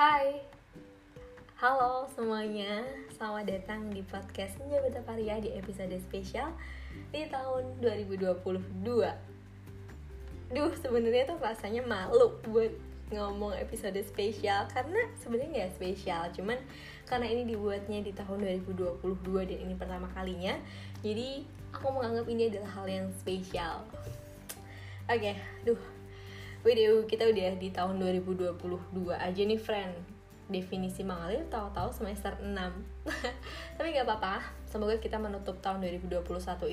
Hai, halo semuanya, selamat datang di podcast Senja Paria di episode spesial di tahun 2022 Duh, sebenarnya tuh rasanya malu buat ngomong episode spesial karena sebenarnya nggak spesial cuman karena ini dibuatnya di tahun 2022 dan ini pertama kalinya jadi aku menganggap ini adalah hal yang spesial. Oke okay, duh Wideo kita udah di tahun 2022 aja nih friend. Definisi mengalir tahu-tahu semester 6 Tapi gak apa-apa. Semoga kita menutup tahun 2021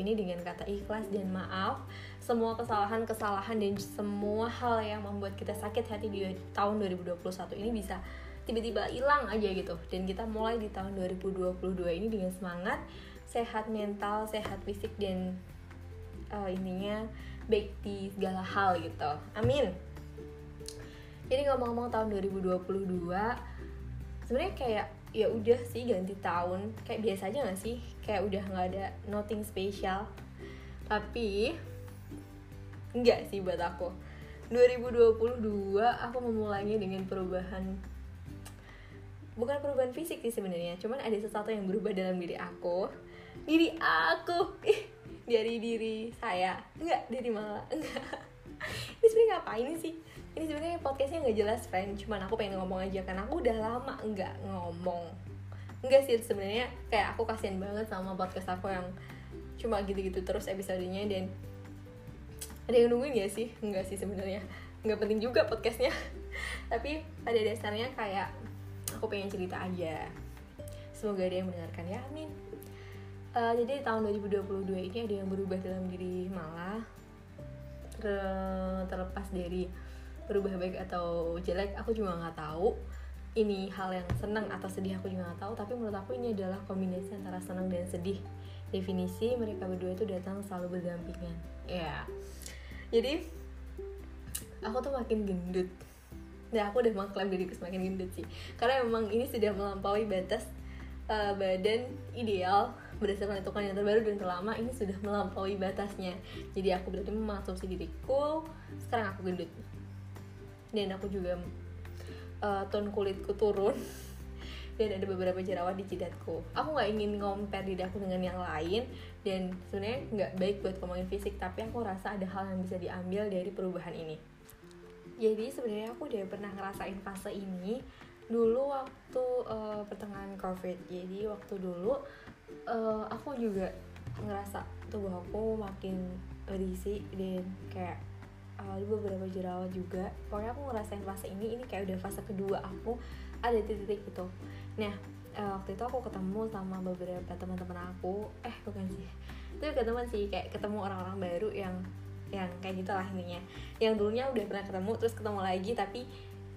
ini dengan kata ikhlas dan maaf. Semua kesalahan-kesalahan dan semua hal yang membuat kita sakit hati di tahun 2021 ini bisa tiba-tiba hilang aja gitu. Dan kita mulai di tahun 2022 ini dengan semangat Sehat mental, sehat fisik dan uh, ininya baik di segala hal gitu. Amin. Jadi ngomong-ngomong tahun 2022 sebenarnya kayak ya udah sih ganti tahun. Kayak biasa aja gak sih? Kayak udah nggak ada nothing special. Tapi enggak sih buat aku. 2022 aku memulainya dengan perubahan bukan perubahan fisik sih sebenarnya. Cuman ada sesuatu yang berubah dalam diri aku. Diri aku dari diri saya. Enggak dari malah enggak. Ini sebenarnya ngapain sih? Ini sebenarnya podcastnya nggak jelas friend. Cuman aku pengen ngomong aja karena aku udah lama enggak ngomong. Enggak sih sebenarnya kayak aku kasihan banget sama podcast aku yang cuma gitu-gitu terus episodenya dan ada yang nungguin ya sih? Enggak sih sebenarnya. Nggak penting juga podcastnya. Tapi pada dasarnya kayak aku pengen cerita aja. Semoga ada yang mendengarkan ya amin uh, jadi tahun 2022 ini ada yang berubah dalam diri malah. Terlepas dari berubah baik atau jelek aku juga nggak tahu. Ini hal yang senang atau sedih aku juga nggak tahu. Tapi menurut aku ini adalah kombinasi antara senang dan sedih. Definisi mereka berdua itu datang selalu berdampingan. Ya. Jadi aku tuh makin gendut. Nah aku udah mengklaim diriku semakin gendut sih. Karena memang ini sudah melampaui batas uh, badan ideal berdasarkan hitungan yang terbaru dan terlama ini sudah melampaui batasnya. Jadi aku berarti mengasumsi diriku sekarang aku gendut. Dan aku juga uh, tone kulitku turun. Dan ada beberapa jerawat di jidatku. Aku nggak ingin compare diri aku dengan yang lain dan sebenarnya nggak baik buat ngomongin fisik tapi aku rasa ada hal yang bisa diambil dari perubahan ini. Jadi sebenarnya aku udah pernah ngerasain fase ini dulu waktu uh, pertengahan covid. Jadi waktu dulu uh, aku juga ngerasa tubuh aku makin berisi dan kayak uh, beberapa jerawat juga. Pokoknya aku ngerasain fase ini ini kayak udah fase kedua aku ada titik-titik itu. Nah uh, waktu itu aku ketemu sama beberapa teman-teman aku. Eh bukan sih. Itu ketemu sih kayak ketemu orang-orang baru yang yang kayak gitulah ininya yang dulunya udah pernah ketemu terus ketemu lagi tapi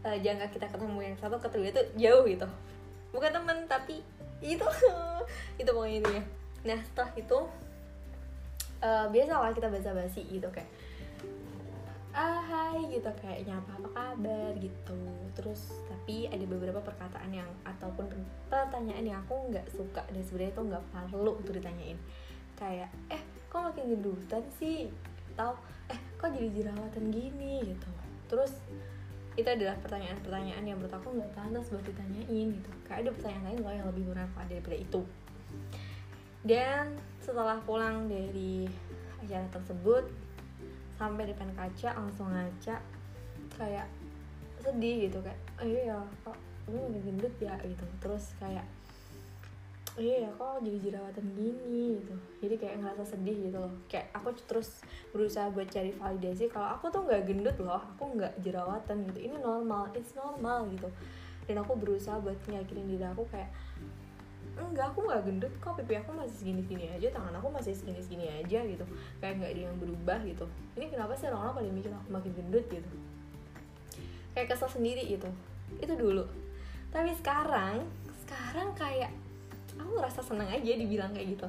uh, jangka kita ketemu yang satu ketemu itu jauh gitu bukan temen tapi itu. Itu pokoknya ini ya nah setelah itu uh, biasalah kita basa-basi gitu kayak ah hai gitu kayak nyapa apa kabar? gitu. Terus tapi ada beberapa perkataan yang ataupun pertanyaan yang aku nggak suka dan sebenarnya itu nggak perlu untuk ditanyain. Kayak eh kok makin gendutan sih? Atau eh kok jadi jerawatan gini? gitu. Terus itu adalah pertanyaan-pertanyaan yang menurut aku nggak pantas buat ditanyain gitu. Kayak ada pertanyaan lain loh yang lebih bermanfaat daripada itu. Dan setelah pulang dari acara tersebut sampai depan kaca langsung ngaca kayak sedih gitu kayak oh iya ya kok udah gendut ya? gitu. Terus kayak iya ya kok jadi jerawatan gini? Gitu. Jadi kayak ngerasa sedih gitu loh. Kayak aku terus berusaha buat cari validasi kalau aku tuh nggak gendut loh aku nggak jerawatan gitu. Ini normal it's normal gitu. Dan aku berusaha buat nyakitin diri aku kayak enggak aku nggak gendut kok pipi aku masih segini segini aja tangan aku masih segini segini aja gitu. Kayak nggak ada yang berubah gitu. Ini kenapa sih orang-orang pada mikir aku makin gendut gitu? Kayak kesel sendiri gitu. Itu dulu. Tapi sekarang sekarang kayak aku ngerasa seneng aja dibilang kayak gitu.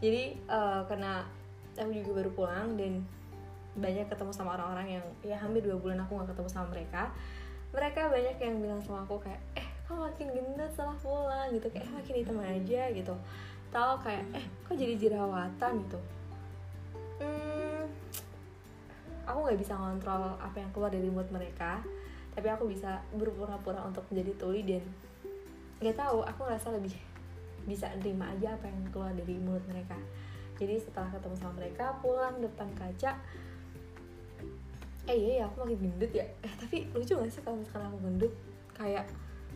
Jadi uh, karena aku juga baru pulang dan banyak ketemu sama orang-orang yang ya hampir dua bulan aku nggak ketemu sama mereka mereka banyak yang bilang sama aku kayak eh kok makin gendut setelah pulang gitu. Kayak eh, makin hitam aja gitu. Tahu kayak eh kok jadi jerawatan gitu. Hmm, aku nggak bisa ngontrol apa yang keluar dari mulut mereka tapi aku bisa berpura-pura untuk menjadi tuli dan nggak tahu aku ngerasa lebih bisa nerima aja apa yang keluar dari mulut mereka. Jadi setelah ketemu sama mereka pulang depan kaca eh iya ya aku makin gendut ya. Eh tapi lucu gak sih kalau misalkan aku gendut? Kayak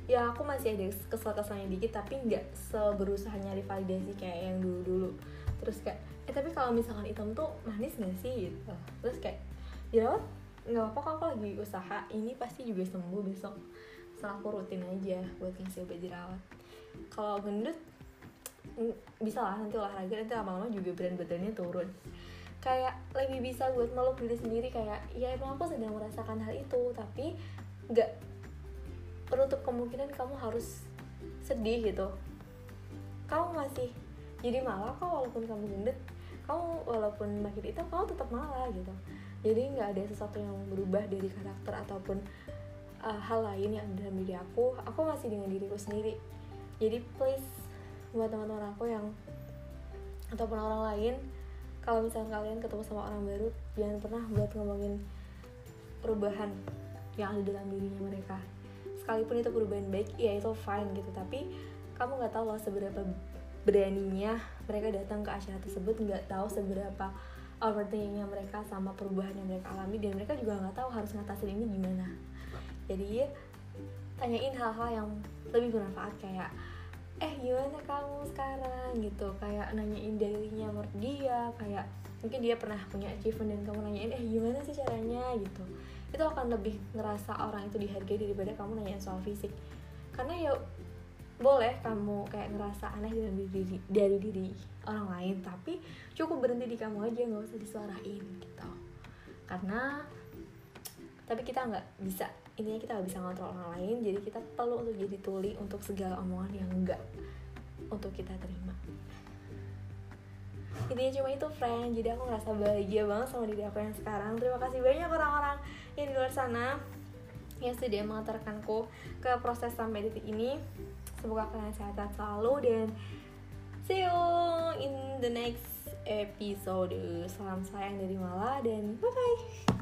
ya aku masih ada kesel-keselnya dikit tapi nggak seberusaha nyari validasi kayak yang dulu-dulu. Terus kayak eh tapi kalau misalkan hitam tuh manis gak sih? Gitu. Terus kayak dirawat nggak apa-apa kok aku lagi usaha. Ini pasti juga sembuh besok. Setelah aku rutin aja buat ngasih obat jerawat. Kalau gendut bisa lah nanti olahraga nanti lama-lama juga berat badannya turun. Kayak lebih bisa buat meluk diri sendiri kayak ya emang aku sedang merasakan hal itu tapi nggak penutup kemungkinan kamu harus sedih gitu. Kamu masih jadi malah kok walaupun kamu gendut kamu walaupun makin hitam kamu tetap malah gitu. Jadi nggak ada sesuatu yang berubah dari karakter ataupun uh, hal lain yang dalam diri aku. Aku masih dengan diriku sendiri. Jadi please buat teman-teman aku yang ataupun orang lain kalau misalnya kalian ketemu sama orang baru jangan pernah buat ngomongin perubahan yang ada dalam dirinya mereka. Sekalipun itu perubahan baik ya itu fine gitu. Tapi kamu nggak tahu loh seberapa beraninya mereka datang ke acara tersebut nggak tahu seberapa overthinkingnya mereka sama perubahan yang mereka alami dan mereka juga nggak tahu harus ngatasin ini gimana jadi tanyain hal-hal yang lebih bermanfaat kayak eh gimana kamu sekarang? Gitu kayak nanyain dailynya menurut dia kayak mungkin dia pernah punya achievement dan kamu nanyain eh gimana sih caranya? Gitu. Itu akan lebih ngerasa orang itu dihargai daripada kamu nanyain soal fisik. Karena ya boleh kamu kayak ngerasa aneh dari diri dari diri orang lain tapi cukup berhenti di kamu aja nggak usah disuarain gitu. Karena tapi kita nggak bisa intinya kita nggak bisa ngontrol orang lain jadi kita perlu untuk jadi tuli untuk segala omongan yang enggak untuk kita terima. Intinya cuma itu friend. Jadi aku ngerasa bahagia banget sama diri aku yang sekarang. Terima kasih banyak orang-orang yang di luar sana yang sudah mengantarkanku ke proses sampai detik ini. Semoga kalian sehat-sehat selalu dan see you in the next episode. Salam sayang dari Mala dan bye bye